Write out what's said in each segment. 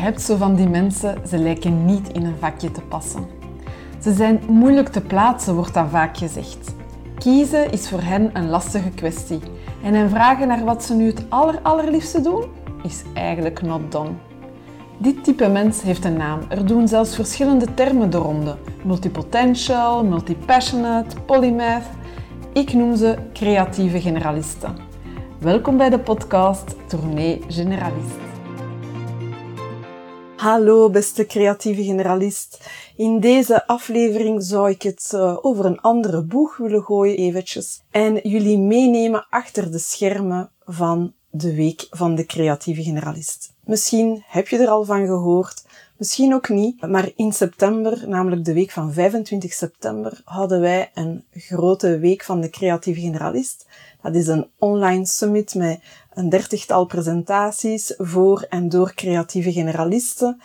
hebt zo van die mensen, ze lijken niet in een vakje te passen. Ze zijn moeilijk te plaatsen, wordt dan vaak gezegd. Kiezen is voor hen een lastige kwestie. En hen vragen naar wat ze nu het aller, allerliefste doen, is eigenlijk not done. Dit type mens heeft een naam. Er doen zelfs verschillende termen de ronde. Multipotential, multipassionate, polymath. Ik noem ze creatieve generalisten. Welkom bij de podcast Tournee Generalist. Hallo beste creatieve generalist. In deze aflevering zou ik het uh, over een andere boeg willen gooien eventjes en jullie meenemen achter de schermen van de week van de creatieve generalist. Misschien heb je er al van gehoord, misschien ook niet, maar in september, namelijk de week van 25 september, hadden wij een grote week van de creatieve generalist. Dat is een online summit met een dertigtal presentaties voor en door creatieve generalisten.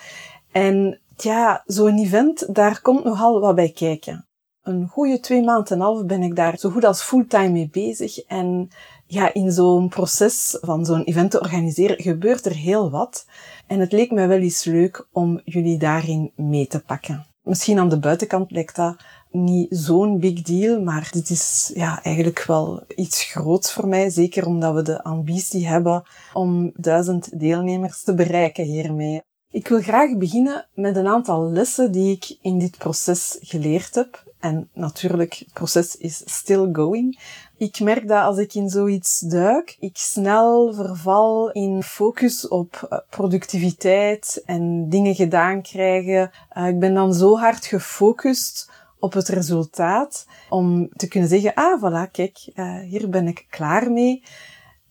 En ja, zo'n event, daar komt nogal wat bij kijken. Een goede twee maanden en half ben ik daar zo goed als fulltime mee bezig. En ja, in zo'n proces van zo'n event te organiseren gebeurt er heel wat. En het leek mij wel eens leuk om jullie daarin mee te pakken. Misschien aan de buitenkant lijkt dat niet zo'n big deal, maar dit is ja, eigenlijk wel iets groots voor mij. Zeker omdat we de ambitie hebben om duizend deelnemers te bereiken hiermee. Ik wil graag beginnen met een aantal lessen die ik in dit proces geleerd heb. En natuurlijk, het proces is still going. Ik merk dat als ik in zoiets duik, ik snel verval in focus op eh, productiviteit en dingen gedaan krijgen. Uh, ik ben dan zo hard gefocust op het resultaat om te kunnen zeggen, ah voilà, kijk, uh, hier ben ik klaar mee.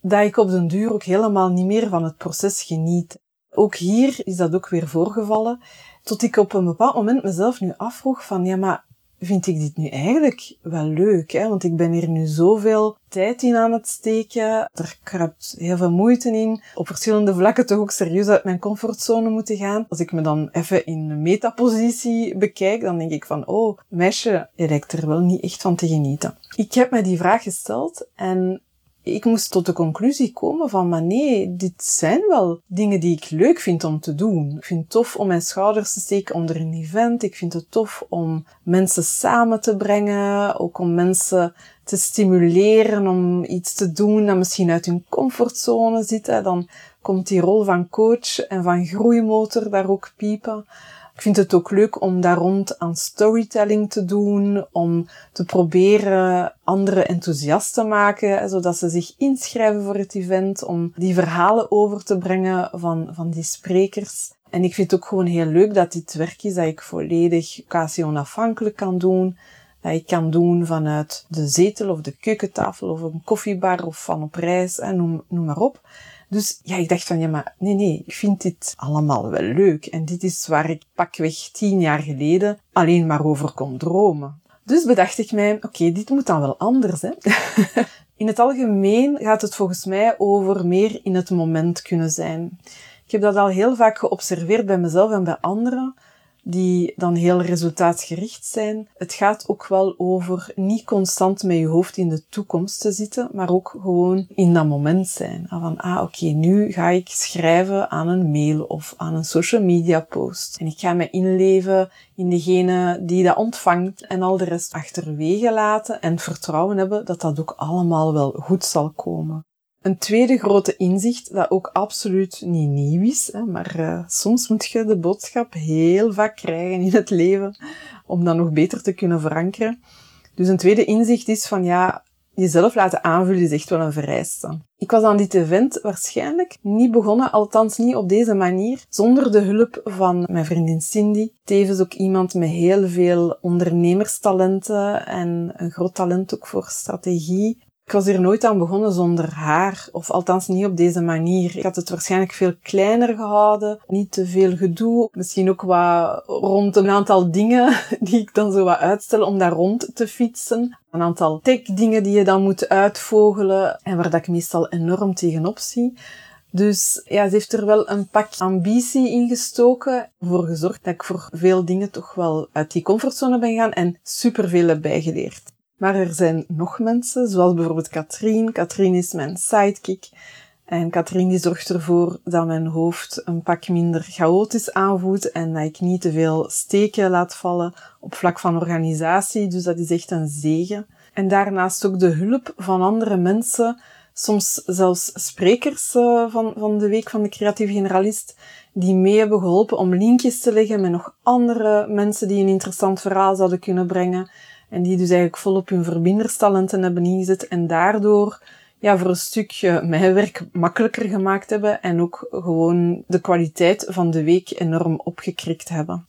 Dat ik op den duur ook helemaal niet meer van het proces geniet. Ook hier is dat ook weer voorgevallen. Tot ik op een bepaald moment mezelf nu afvroeg van, ja maar vind ik dit nu eigenlijk wel leuk, hè? want ik ben hier nu zoveel tijd in aan het steken. Er kruipt heel veel moeite in. Op verschillende vlakken toch ook serieus uit mijn comfortzone moeten gaan. Als ik me dan even in metapositie bekijk, dan denk ik van, oh, meisje, je lijkt er wel niet echt van te genieten. Ik heb me die vraag gesteld en ik moest tot de conclusie komen van, maar nee, dit zijn wel dingen die ik leuk vind om te doen. Ik vind het tof om mijn schouders te steken onder een event. Ik vind het tof om mensen samen te brengen. Ook om mensen te stimuleren om iets te doen dat misschien uit hun comfortzone zit. Dan komt die rol van coach en van groeimotor daar ook piepen. Ik vind het ook leuk om daar rond aan storytelling te doen, om te proberen anderen enthousiast te maken, zodat ze zich inschrijven voor het event, om die verhalen over te brengen van, van die sprekers. En ik vind het ook gewoon heel leuk dat dit werk is dat ik volledig occasie onafhankelijk kan doen. Dat ik kan doen vanuit de zetel of de keukentafel of een koffiebar of van op reis, en noem maar op. Dus ja, ik dacht van, ja, maar nee, nee, ik vind dit allemaal wel leuk. En dit is waar ik pakweg tien jaar geleden alleen maar over kon dromen. Dus bedacht ik mij, oké, dit moet dan wel anders, hè. in het algemeen gaat het volgens mij over meer in het moment kunnen zijn. Ik heb dat al heel vaak geobserveerd bij mezelf en bij anderen die dan heel resultaatgericht zijn. Het gaat ook wel over niet constant met je hoofd in de toekomst te zitten, maar ook gewoon in dat moment zijn. Van, ah, oké, nu ga ik schrijven aan een mail of aan een social media post. En ik ga me inleven in degene die dat ontvangt en al de rest achterwege laten en vertrouwen hebben dat dat ook allemaal wel goed zal komen. Een tweede grote inzicht, dat ook absoluut niet nieuw is, maar uh, soms moet je de boodschap heel vaak krijgen in het leven om dat nog beter te kunnen verankeren. Dus een tweede inzicht is van ja, jezelf laten aanvullen is echt wel een vereiste. Ik was aan dit event waarschijnlijk niet begonnen, althans niet op deze manier, zonder de hulp van mijn vriendin Cindy. Tevens ook iemand met heel veel ondernemerstalenten en een groot talent ook voor strategie. Ik was hier nooit aan begonnen zonder haar, of althans niet op deze manier. Ik had het waarschijnlijk veel kleiner gehouden, niet te veel gedoe, misschien ook wat rond een aantal dingen die ik dan zo wat uitstel om daar rond te fietsen. Een aantal tech-dingen die je dan moet uitvogelen en waar dat ik meestal enorm tegenop zie. Dus ja, ze heeft er wel een pak ambitie in gestoken, voor gezorgd dat ik voor veel dingen toch wel uit die comfortzone ben gaan en superveel heb bijgeleerd. Maar er zijn nog mensen, zoals bijvoorbeeld Katrien. Katrien is mijn sidekick. En Katrien die zorgt ervoor dat mijn hoofd een pak minder chaotisch aanvoelt en dat ik niet te veel steken laat vallen op vlak van organisatie. Dus dat is echt een zegen. En daarnaast ook de hulp van andere mensen, soms zelfs sprekers uh, van, van de Week van de Creatieve Generalist, die mee hebben geholpen om linkjes te leggen met nog andere mensen die een interessant verhaal zouden kunnen brengen. En die dus eigenlijk volop hun verbinderstalenten hebben ingezet en daardoor ja, voor een stukje mijn werk makkelijker gemaakt hebben en ook gewoon de kwaliteit van de week enorm opgekrikt hebben.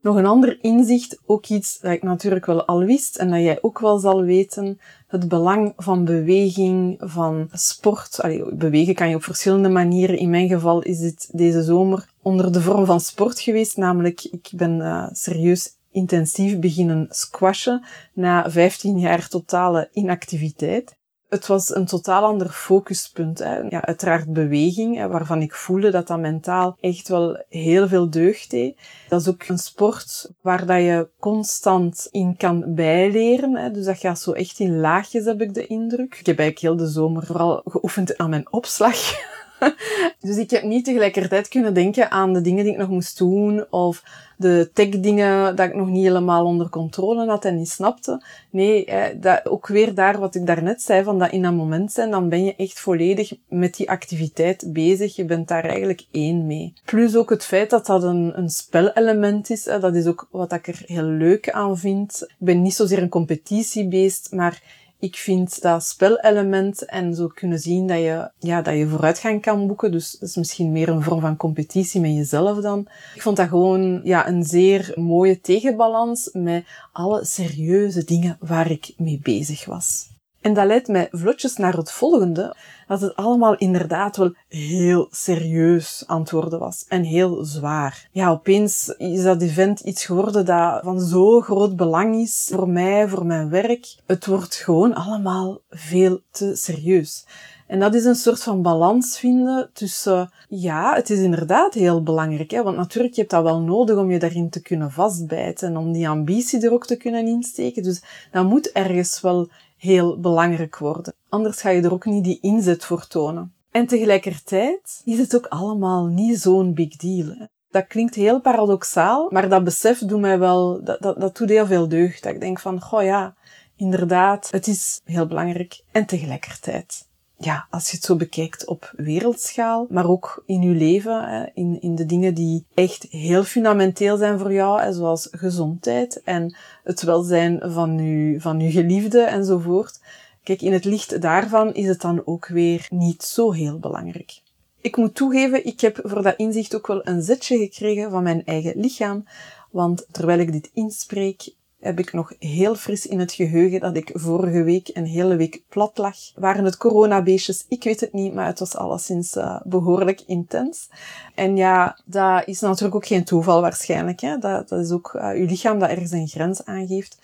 Nog een ander inzicht, ook iets dat ik natuurlijk wel al wist en dat jij ook wel zal weten, het belang van beweging, van sport. Allee, bewegen kan je op verschillende manieren. In mijn geval is dit deze zomer onder de vorm van sport geweest, namelijk ik ben uh, serieus intensief beginnen squashen na 15 jaar totale inactiviteit. Het was een totaal ander focuspunt. Hè. Ja, uiteraard beweging, hè, waarvan ik voelde dat dat mentaal echt wel heel veel deugd deed. Dat is ook een sport waar dat je constant in kan bijleren. Hè. Dus dat gaat zo echt in laagjes, heb ik de indruk. Ik heb eigenlijk heel de zomer vooral geoefend aan mijn opslag. dus ik heb niet tegelijkertijd kunnen denken aan de dingen die ik nog moest doen of de tech-dingen dat ik nog niet helemaal onder controle had en niet snapte. Nee, dat, ook weer daar wat ik daarnet zei, van dat in dat moment zijn, dan ben je echt volledig met die activiteit bezig. Je bent daar eigenlijk één mee. Plus ook het feit dat dat een, een spelelement is, dat is ook wat ik er heel leuk aan vind. Ik ben niet zozeer een competitiebeest, maar ik vind dat spelelement en zo kunnen zien dat je, ja, dat je vooruitgang kan boeken. Dus dat is misschien meer een vorm van competitie met jezelf dan. Ik vond dat gewoon ja, een zeer mooie tegenbalans met alle serieuze dingen waar ik mee bezig was. En dat leidt mij vlotjes naar het volgende, dat het allemaal inderdaad wel heel serieus worden was. En heel zwaar. Ja, opeens is dat event iets geworden dat van zo groot belang is voor mij, voor mijn werk. Het wordt gewoon allemaal veel te serieus. En dat is een soort van balans vinden tussen, ja, het is inderdaad heel belangrijk, hè, want natuurlijk, je hebt dat wel nodig om je daarin te kunnen vastbijten en om die ambitie er ook te kunnen insteken. Dus dat moet ergens wel heel belangrijk worden. Anders ga je er ook niet die inzet voor tonen. En tegelijkertijd is het ook allemaal niet zo'n big deal. Hè. Dat klinkt heel paradoxaal, maar dat besef doet mij wel, dat, dat, dat doet heel veel deugd. Dat ik denk van, goh ja, inderdaad, het is heel belangrijk. En tegelijkertijd ja, als je het zo bekijkt op wereldschaal, maar ook in je leven, in, in de dingen die echt heel fundamenteel zijn voor jou, zoals gezondheid en het welzijn van je, van je geliefde enzovoort. Kijk, in het licht daarvan is het dan ook weer niet zo heel belangrijk. Ik moet toegeven, ik heb voor dat inzicht ook wel een zetje gekregen van mijn eigen lichaam, want terwijl ik dit inspreek, heb ik nog heel fris in het geheugen dat ik vorige week een hele week plat lag. Waren het coronabeestjes? Ik weet het niet, maar het was alleszins uh, behoorlijk intens. En ja, dat is natuurlijk ook geen toeval waarschijnlijk. Hè? Dat, dat is ook uh, uw lichaam dat ergens een grens aangeeft.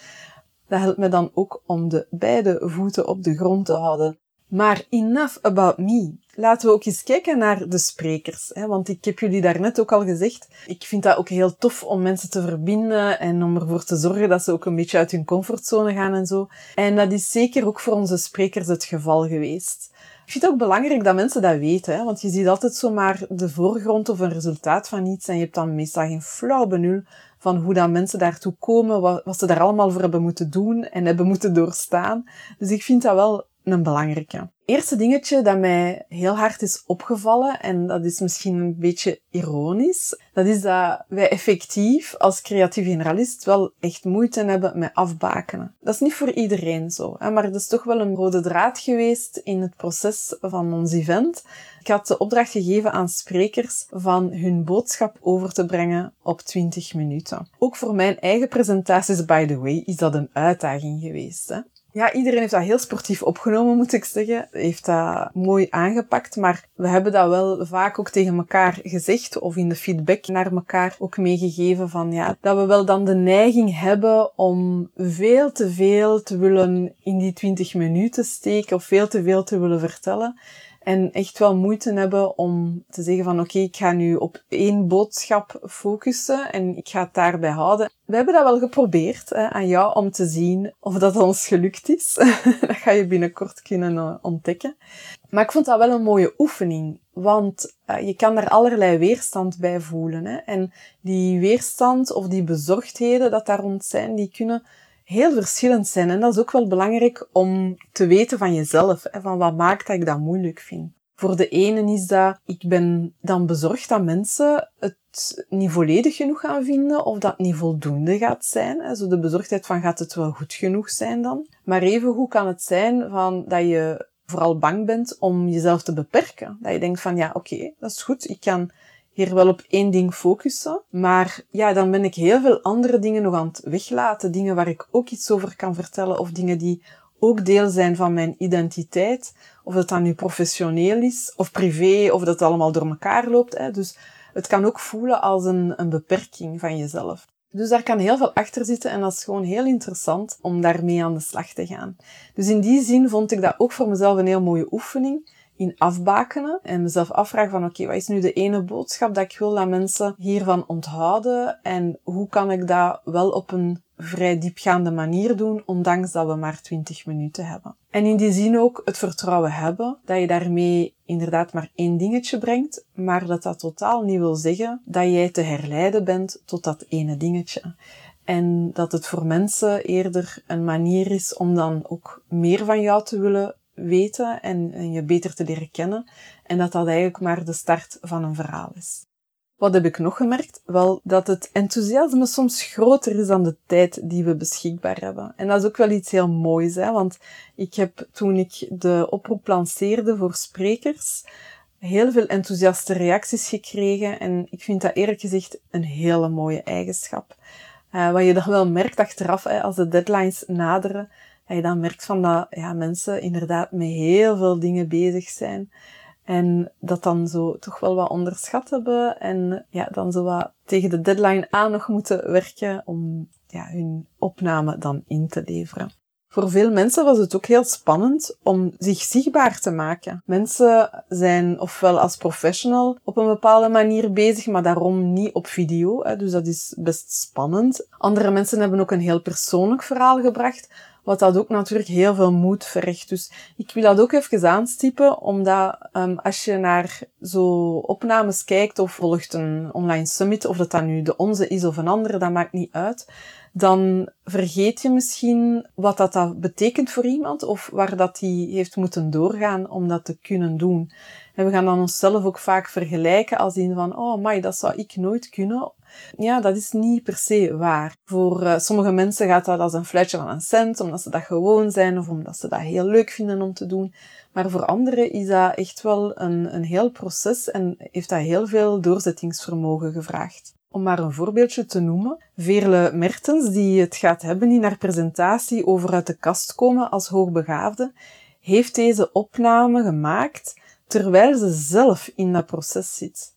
Dat helpt me dan ook om de beide voeten op de grond te houden. Maar enough about me. Laten we ook eens kijken naar de sprekers. Hè? Want ik heb jullie daarnet ook al gezegd. Ik vind dat ook heel tof om mensen te verbinden en om ervoor te zorgen dat ze ook een beetje uit hun comfortzone gaan en zo. En dat is zeker ook voor onze sprekers het geval geweest. Ik vind het ook belangrijk dat mensen dat weten, hè? want je ziet altijd zomaar de voorgrond of een resultaat van iets en je hebt dan meestal geen flauw benul van hoe dat mensen daartoe komen, wat, wat ze daar allemaal voor hebben moeten doen en hebben moeten doorstaan. Dus ik vind dat wel een belangrijke. Eerste dingetje dat mij heel hard is opgevallen, en dat is misschien een beetje ironisch, dat is dat wij effectief als creatief generalist wel echt moeite hebben met afbakenen. Dat is niet voor iedereen zo, hè, maar dat is toch wel een rode draad geweest in het proces van ons event. Ik had de opdracht gegeven aan sprekers van hun boodschap over te brengen op 20 minuten. Ook voor mijn eigen presentaties, by the way, is dat een uitdaging geweest. Hè. Ja, iedereen heeft dat heel sportief opgenomen, moet ik zeggen. Heeft dat mooi aangepakt, maar we hebben dat wel vaak ook tegen elkaar gezegd of in de feedback naar elkaar ook meegegeven van ja, dat we wel dan de neiging hebben om veel te veel te willen in die 20 minuten steken of veel te veel te willen vertellen. En echt wel moeite hebben om te zeggen van oké, ik ga nu op één boodschap focussen en ik ga het daarbij houden. We hebben dat wel geprobeerd hè, aan jou om te zien of dat ons gelukt is. dat ga je binnenkort kunnen uh, ontdekken. Maar ik vond dat wel een mooie oefening, want uh, je kan daar allerlei weerstand bij voelen. Hè? En die weerstand of die bezorgdheden dat daar rond zijn, die kunnen heel verschillend zijn. En dat is ook wel belangrijk om te weten van jezelf. Hè, van wat maakt dat ik dat moeilijk vind. Voor de ene is dat, ik ben dan bezorgd dat mensen het niet volledig genoeg gaan vinden of dat niet voldoende gaat zijn. Hè. Zo de bezorgdheid van gaat het wel goed genoeg zijn dan. Maar even hoe kan het zijn van dat je vooral bang bent om jezelf te beperken. Dat je denkt van ja, oké, dat is goed. Ik kan hier wel op één ding focussen. Maar ja, dan ben ik heel veel andere dingen nog aan het weglaten. Dingen waar ik ook iets over kan vertellen of dingen die ook deel zijn van mijn identiteit. Of dat dan nu professioneel is of privé of dat het allemaal door elkaar loopt. Hè. Dus het kan ook voelen als een, een beperking van jezelf. Dus daar kan heel veel achter zitten en dat is gewoon heel interessant om daarmee aan de slag te gaan. Dus in die zin vond ik dat ook voor mezelf een heel mooie oefening in afbakenen en mezelf afvragen van oké, wat is nu de ene boodschap dat ik wil dat mensen hiervan onthouden en hoe kan ik dat wel op een vrij diepgaande manier doen, ondanks dat we maar 20 minuten hebben. En in die zin ook het vertrouwen hebben dat je daarmee inderdaad maar één dingetje brengt, maar dat dat totaal niet wil zeggen dat jij te herleiden bent tot dat ene dingetje. En dat het voor mensen eerder een manier is om dan ook meer van jou te willen weten en, je beter te leren kennen. En dat dat eigenlijk maar de start van een verhaal is. Wat heb ik nog gemerkt? Wel, dat het enthousiasme soms groter is dan de tijd die we beschikbaar hebben. En dat is ook wel iets heel moois, hè? want ik heb toen ik de oproep lanceerde voor sprekers, heel veel enthousiaste reacties gekregen. En ik vind dat eerlijk gezegd een hele mooie eigenschap. Uh, wat je dan wel merkt achteraf, hè, als de deadlines naderen, dat je dan merkt van dat ja, mensen inderdaad met heel veel dingen bezig zijn. En dat dan zo toch wel wat onderschat hebben. En ja, dan zo wat tegen de deadline aan nog moeten werken om ja, hun opname dan in te leveren. Voor veel mensen was het ook heel spannend om zich zichtbaar te maken. Mensen zijn ofwel als professional op een bepaalde manier bezig, maar daarom niet op video. Dus dat is best spannend. Andere mensen hebben ook een heel persoonlijk verhaal gebracht, wat dat ook natuurlijk heel veel moed vergt. Dus ik wil dat ook even aanstippen, omdat um, als je naar zo opnames kijkt of volgt een online summit, of dat dan nu de onze is of een andere, dat maakt niet uit, dan vergeet je misschien wat dat, dat betekent voor iemand of waar dat die heeft moeten doorgaan om dat te kunnen doen. En we gaan dan onszelf ook vaak vergelijken als in van, oh my, dat zou ik nooit kunnen. Ja, dat is niet per se waar. Voor uh, sommige mensen gaat dat als een fluitje van een cent, omdat ze dat gewoon zijn of omdat ze dat heel leuk vinden om te doen. Maar voor anderen is dat echt wel een, een heel proces en heeft dat heel veel doorzettingsvermogen gevraagd. Om maar een voorbeeldje te noemen, Veerle Mertens, die het gaat hebben in haar presentatie over uit de kast komen als hoogbegaafde, heeft deze opname gemaakt terwijl ze zelf in dat proces zit.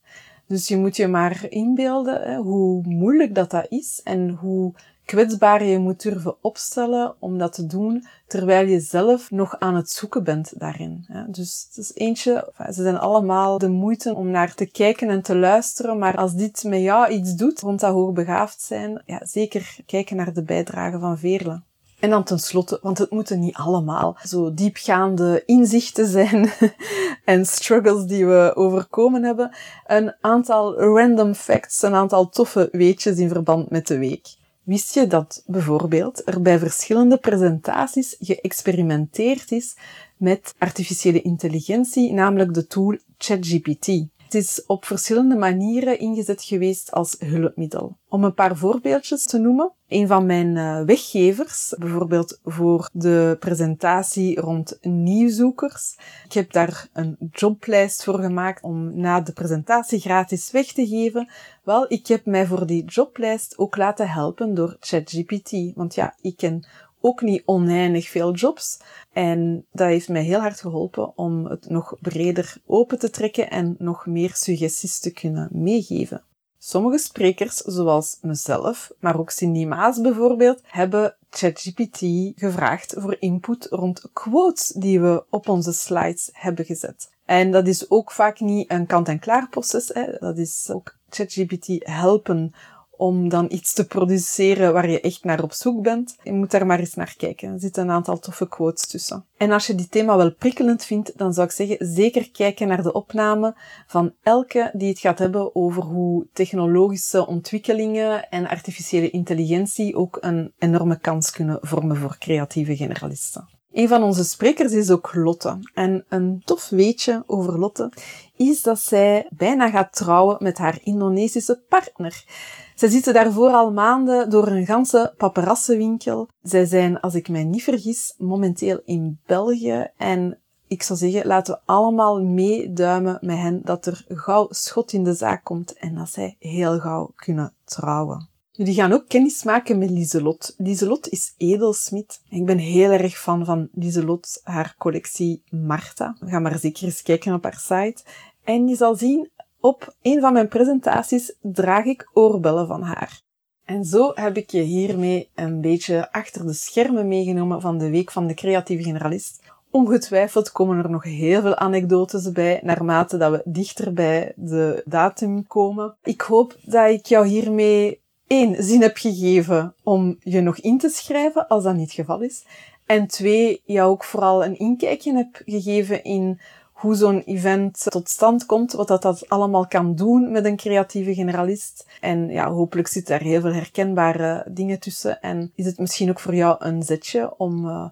Dus je moet je maar inbeelden hè, hoe moeilijk dat, dat is en hoe kwetsbaar je moet durven opstellen om dat te doen terwijl je zelf nog aan het zoeken bent daarin. Dus het is eentje, ze zijn allemaal de moeite om naar te kijken en te luisteren, maar als dit met jou iets doet rond dat hoogbegaafd zijn, ja, zeker kijken naar de bijdrage van Veerle. En dan tenslotte, want het moeten niet allemaal zo diepgaande inzichten zijn en struggles die we overkomen hebben. Een aantal random facts, een aantal toffe weetjes in verband met de week. Wist je dat bijvoorbeeld er bij verschillende presentaties geëxperimenteerd is met artificiële intelligentie, namelijk de tool ChatGPT? Het is op verschillende manieren ingezet geweest als hulpmiddel. Om een paar voorbeeldjes te noemen. Een van mijn eh, weggevers, bijvoorbeeld voor de presentatie rond nieuwzoekers. Ik heb daar een joblijst voor gemaakt om na de presentatie gratis weg te geven. Wel, ik heb mij voor die joblijst ook laten helpen door ChatGPT. Want ja, ik ken ook niet oneindig veel jobs. En dat heeft mij heel hard geholpen om het nog breder open te trekken en nog meer suggesties te kunnen meegeven. Sommige sprekers, zoals mezelf, maar ook Cindy Maas bijvoorbeeld, hebben ChatGPT gevraagd voor input rond quotes die we op onze slides hebben gezet. En dat is ook vaak niet een kant-en-klaar proces. Hè. Dat is ook ChatGPT helpen om dan iets te produceren waar je echt naar op zoek bent. Je moet daar maar eens naar kijken. Er zitten een aantal toffe quotes tussen. En als je die thema wel prikkelend vindt, dan zou ik zeggen zeker kijken naar de opname van elke die het gaat hebben over hoe technologische ontwikkelingen en artificiële intelligentie ook een enorme kans kunnen vormen voor creatieve generalisten. Een van onze sprekers is ook Lotte. En een tof weetje over Lotte is dat zij bijna gaat trouwen met haar Indonesische partner. Zij zitten daarvoor al maanden door een ganse paparassenwinkel. Zij zijn, als ik mij niet vergis, momenteel in België en ik zou zeggen, laten we allemaal meeduimen met hen dat er gauw schot in de zaak komt en dat zij heel gauw kunnen trouwen. Jullie gaan ook kennis maken met Lieselot. Lieselot is edelsmid. Ik ben heel erg fan van Lieselot, haar collectie Marta. Ga maar zeker eens kijken op haar site. En je zal zien, op een van mijn presentaties draag ik oorbellen van haar. En zo heb ik je hiermee een beetje achter de schermen meegenomen van de Week van de Creatieve Generalist. Ongetwijfeld komen er nog heel veel anekdotes bij, naarmate dat we dichter bij de datum komen. Ik hoop dat ik jou hiermee één zin heb gegeven om je nog in te schrijven, als dat niet het geval is. En twee, jou ook vooral een inkijkje heb gegeven in hoe zo'n event tot stand komt, wat dat, dat allemaal kan doen met een creatieve generalist. En ja, hopelijk zit daar heel veel herkenbare dingen tussen. En is het misschien ook voor jou een zetje om uh,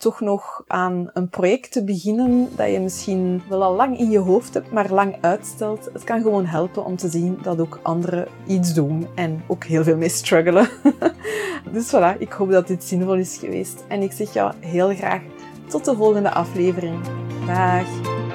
toch nog aan een project te beginnen dat je misschien wel al lang in je hoofd hebt, maar lang uitstelt. Het kan gewoon helpen om te zien dat ook anderen iets doen en ook heel veel mee struggelen. dus voilà, ik hoop dat dit zinvol is geweest. En ik zeg jou heel graag tot de volgende aflevering. Dag!